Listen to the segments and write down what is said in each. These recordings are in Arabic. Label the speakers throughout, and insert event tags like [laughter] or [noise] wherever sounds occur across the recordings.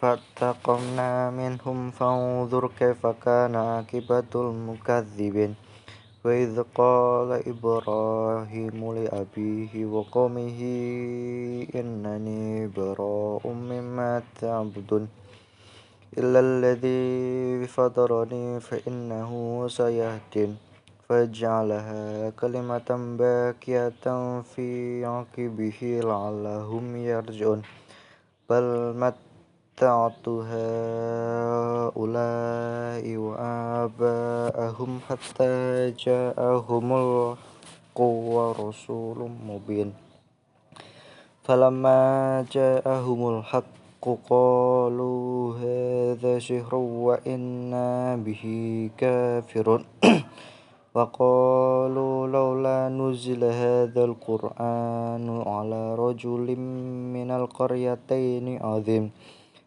Speaker 1: فانتقمنا منهم فانظر كيف كان عاقبة المكذبين. وإذ قال إبراهيم لأبيه وقومه إنني براء مما تعبدون. إلا الذي فطرني فإنه سيهدين. فجعلها كلمة باكية في عقبه لعلهم يرجعون. بل متعت هؤلاء وآباءهم حتى جاءهم الحق ورسول مبين. فلما جاءهم الحق قالوا هذا سحر وإنا به كافرون. [coughs] وقالوا لولا نزل هذا القرآن على رجل من القريتين عظيم.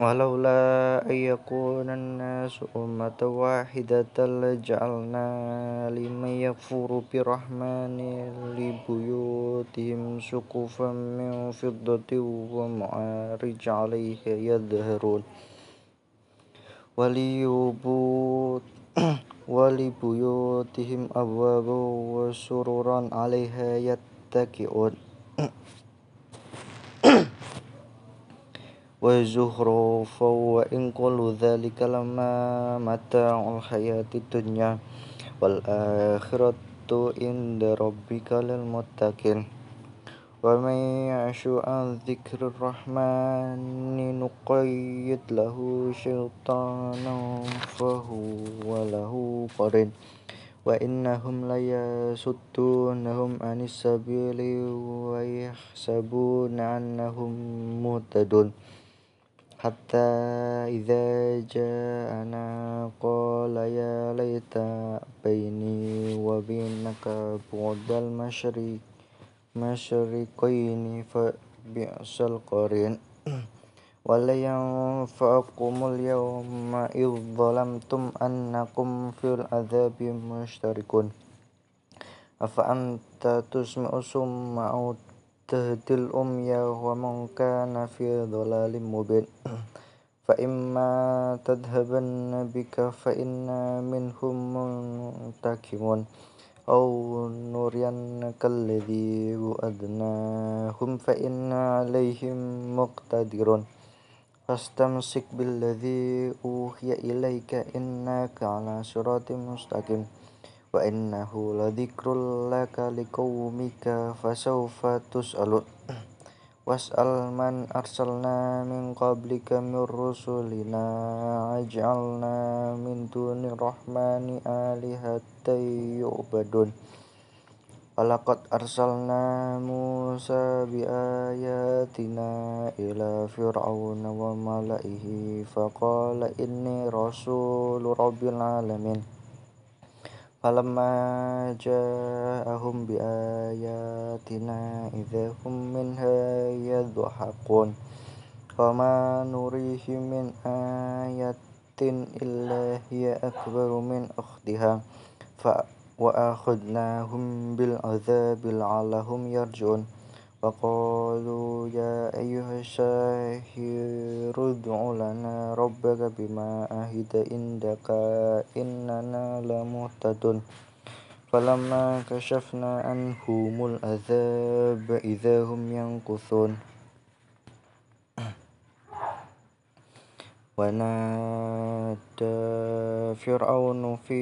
Speaker 1: ولولا أن يكون الناس أمة واحدة لجعلنا لمن يكفر بالرحمن لبيوتهم سقفا من فضة ومعارج عليها يظهرون ولبيوتهم أبوابا وسررا عليها يتكئون. وزخرفا وإن كل ذلك لما متاع الحياة الدنيا والآخرة عند ربك للمتقين. ومن يعش عن ذكر الرحمن نقيد له شيطانا فهو له قرين. وإنهم ليصدونهم عن السبيل ويحسبون أنهم مهتدون. حتى إذا جاءنا قال يا ليت بيني وبينك بعد المشرق مشرقين فبئس القرين. ولا ينفعكم اليوم إذ ظلمتم أنكم في العذاب مشتركون. أفأنت تسمع الصم أو تهدي الأمي ومن كان في ضلال مبين. [clears throat] فإما تذهبن بك فإنا منهم منتكمون أو نرينك الذي وعدناهم فإنا عليهم مقتدرون. فاستمسك بالذي أوحي إليك إنك على صراط مستقيم. wa innahu ladhikrul laka liqaumika fasawfa tus'alun. [clears throat] Was'al man arsalna min qablika min aj'alna min duni rahmani alihatan yu'badun. Walaqad arsalna Musa biayatina ila fir'auna wa mala'ihi faqala inni rasulu فلما جاءهم بآياتنا إذا هم منها يضحكون. وما نريهم من آية إلا هي أكبر من أختها. وأخذناهم بالعذاب لعلهم يرجعون. وقالوا يا أيها الساحر ادع لنا ربك بما عهد عندك إننا لمهتدون فلما كشفنا عنهم العذاب إذا هم ينكثون ونادى فرعون في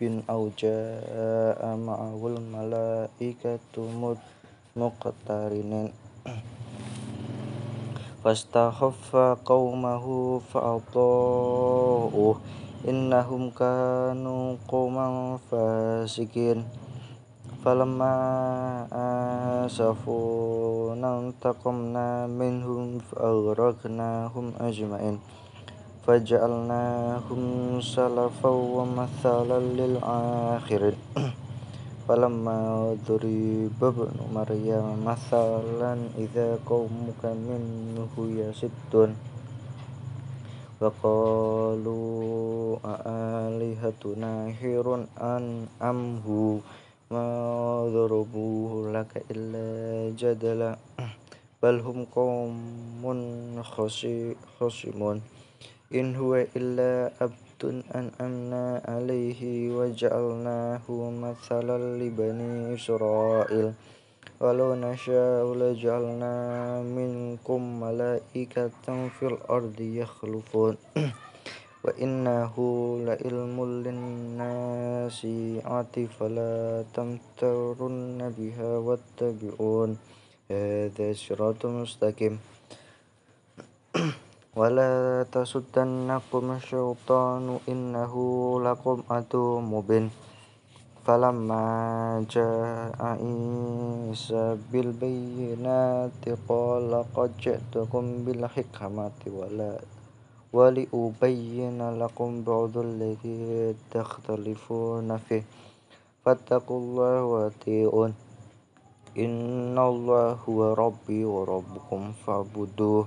Speaker 1: rabbin aw jaa'a ma'ahul malaikatu muqtarinin. Fastakhaffa qaumahu fa'ata'uh innahum kanu qauman fasikin. Falamma asafuna taqamna minhum fa'aghraqnahum ajma'in. فجعلناهم سلفا ومثلا للآخرين. [clears throat] فلما ضرب ابن مريم مثلا إذا قومك منه يصدون وقالوا أآلهتنا خير أم هو؟ ما ضربوه لك إلا جدلا. [clears throat] بل هم قوم خصمون. إن هو إلا عبد أنعمنا عليه وجعلناه مثلا لبني إسرائيل. ولو نشاء لجعلنا منكم ملائكة في الأرض يخلفون. [clears throat] وإنه لعلم للناس فلا تمترن بها واتبعون. هذا صراط مستقيم. ولا تصدنكم الشيطان إنه لكم عدو مبين فلما جاء عيسى بالبينات قال قد جئتكم بالحكمة ولا ولأبين لكم بعض الذي تختلفون فيه فاتقوا الله وأطيعون إن الله هو ربي وربكم فاعبدوه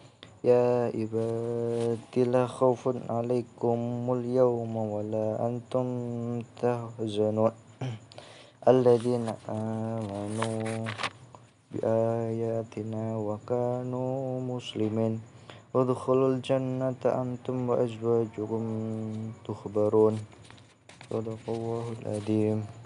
Speaker 1: يا عبادي لا خوف عليكم اليوم ولا أنتم تحزنون. [clears throat] الذين آمنوا بآياتنا وكانوا مسلمين. ادخلوا الجنة أنتم وأزواجكم تخبرون. صدق الله العظيم.